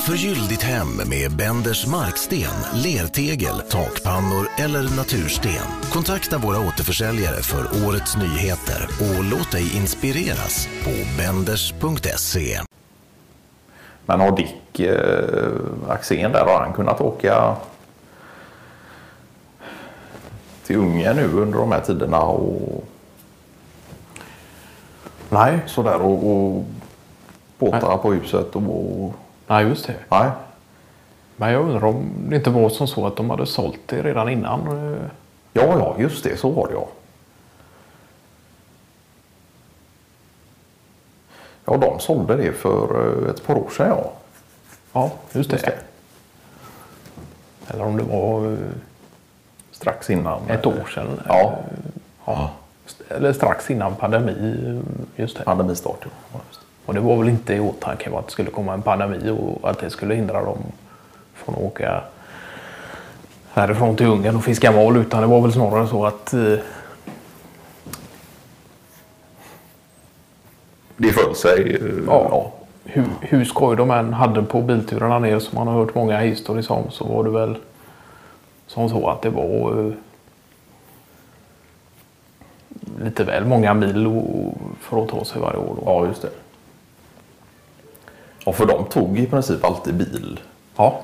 Förgyll ditt hem med Benders marksten, lertegel, takpannor eller natursten. Kontakta våra återförsäljare för årets nyheter och låt dig inspireras på benders.se. Men har Dick eh, Axén där, har han kunnat åka till Ungern nu under de här tiderna och Nej, sådär och, och båtarna på huset och... nej just det. Nej. Men jag undrar om det inte var som så att de hade sålt det redan innan. eh, Ja, ja, just det, så var det ja. Ja, de sålde det för eh, ett par år sedan ja. Ja, just det. Just det. Eller om det var eh, Strax innan. ett år sedan. Ja, Ja. Eller strax innan pandemi. Just det. pandemistart. Ja. Ja, just det. Och det var väl inte i åtanke att det skulle komma en pandemi och att det skulle hindra dem från att åka härifrån till Ungern och fiska val. Utan det var väl snarare så att eh, Det föll sig. eh, ja, hur, hur skoj de än hade på bilturerna ner som man har hört många historier om så var det väl som så att det var eh, lite väl många mil för att ta sig varje år. Då. Ja, just det. Och för de tog i princip alltid bil. Ja,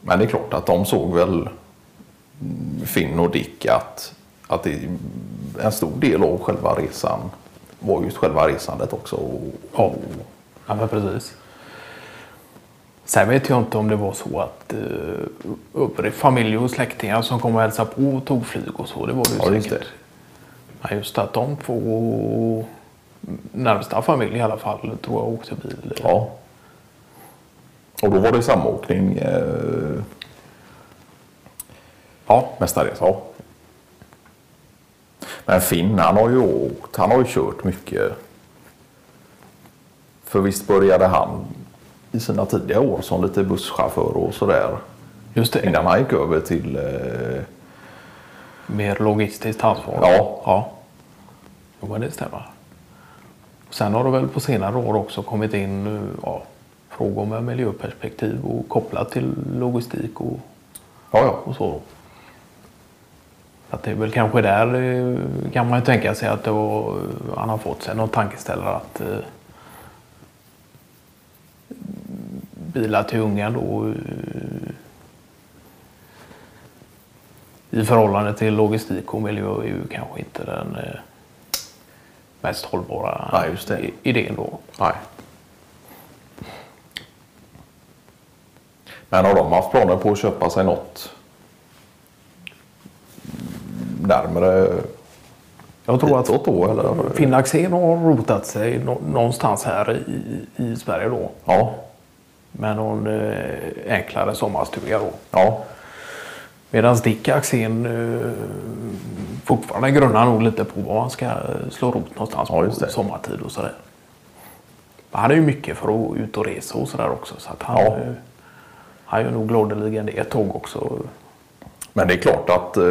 Men det är klart att de såg väl Finn och Dick att, att det, en stor del av själva resan var just själva resandet också. Och, Ja, ja men precis. Sen vet jag inte om det var så att uh, övrig familj och släktingar som kom och hälsade på och tog flyg och så. Det var det ju Ja, just säkert. Men just att de två närmsta familj i alla fall tror jag åkte bil. ja. och då var det samåkning eh, Ja, mestadels. Ja. Men Finn han har ju åkt, han har ju kört mycket. För visst började han i sina tidiga år som lite busschaufför och sådär. just det. Innan han gick över till eh, Mer logistiskt ansvar. Ja. ja. Jo, det stämmer. Sen har det väl på senare år också kommit in eh, ja, frågor med miljöperspektiv och kopplat till logistik och ja, ja. och så. Att det är väl kanske där eh, kan man ju tänka sig att var, han har fått sig någon tankeställare att eh, bilar till Ungern då eh, i förhållande till logistik och miljö är ju kanske inte den eh, mest hållbara Nej, just det. idén då. Nej. Men har de haft planer på att köpa sig något närmare Jag tror att då? Eller? Finn Axén har rotat sig nå- någonstans här i, i Sverige då. Ja, med någon eh, enklare sommarstuga då. ja, Medan Dick Axén eh, fortfarande grunnar nog lite på var man ska slå rot någonstans Ja, på sommartid och sådär. Han är ju mycket för att ut och resa och sådär också. Så att han, Ja. eh, han gör nog gladeligen det ett tåg också. men det är klart att eh,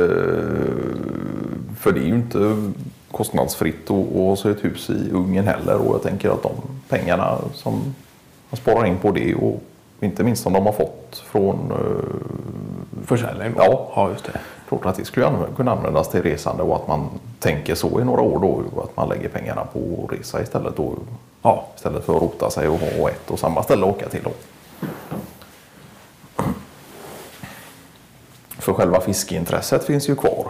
för det är ju inte kostnadsfritt att ha ett hus i Ungern heller och jag tänker att de pengarna som man sparar in på det och inte minst som de har fått från eh, Försäljning då. Ja. ja, just det. Klart att det skulle kunna användas till resande och att man tänker så i några år då. Att man lägger pengarna på att resa istället då. Ja, Istället för att rota sig och ha ett och samma ställe att åka till då. För själva fiskeintresset finns ju kvar.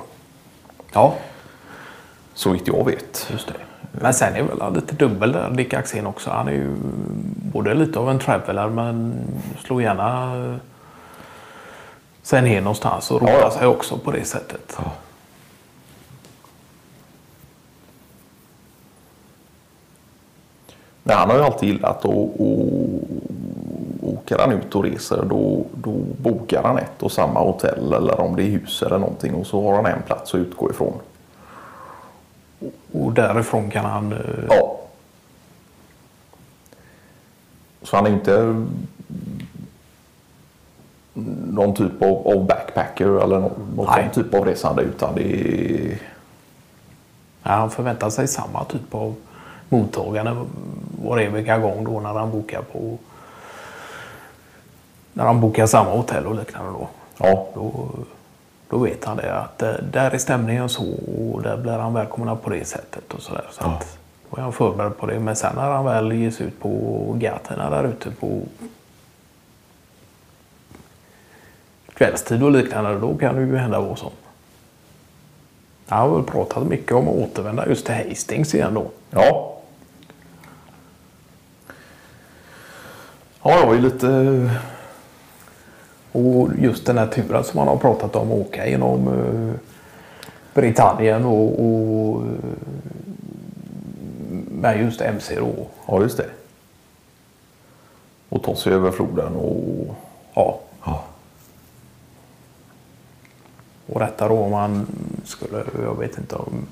ja Så vitt jag vet. just det. Men sen är väl lite dubbel där, Dick Axén också. Han är ju både lite av en traveler men slår gärna sig ner någonstans och rotar Ja, ja. sig också på det sättet. Men han har ju alltid gillat att åker han ut och reser då, då bokar han ett och samma hotell eller om det är hus eller någonting och så har han en plats att utgå ifrån. Och därifrån kan han... eh, Ja. Så han är inte någon typ av, av backpacker eller någon, någon typ av resande utan det är... Ja, han förväntar sig samma typ av mottagande var eviga gång då när han bokar på när han bokar samma hotell och liknande då. Ja. Då, då vet han det att eh, där är stämningen så och där blir han välkommen på det sättet och sådär. Så Ja. att, då är han förberedd på det. Men sen när han väl ger sig ut på gatorna där ute på kvällstid och liknande, då kan det ju hända vad som. Jag har väl pratat mycket om att återvända just till Hastings igen då. Ja. Ja, jag ju lite... Och just den här turen som man har pratat om, åka genom eh, Britannien och, och eh, med just MC då. Ja, just det. Och ta sig över floden och... Ja. Ja. Och detta då om man skulle, jag vet inte om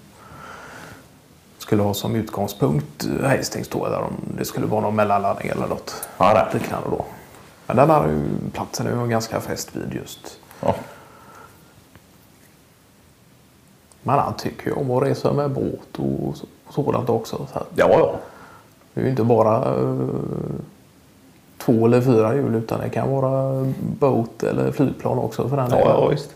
skulle ha som utgångspunkt Hastings då eller om det skulle vara någon mellanlandning eller något Ja, det. liknande då. Men den här platsen är ju ganska fäst vid just. Ja. Men han tycker ju om att resa med båt och så- och sådant också. Så Ja, ja. det är ju inte bara eh, två eller fyra hjul utan det kan vara båt eller flygplan också för den Ja, delen. ja visst.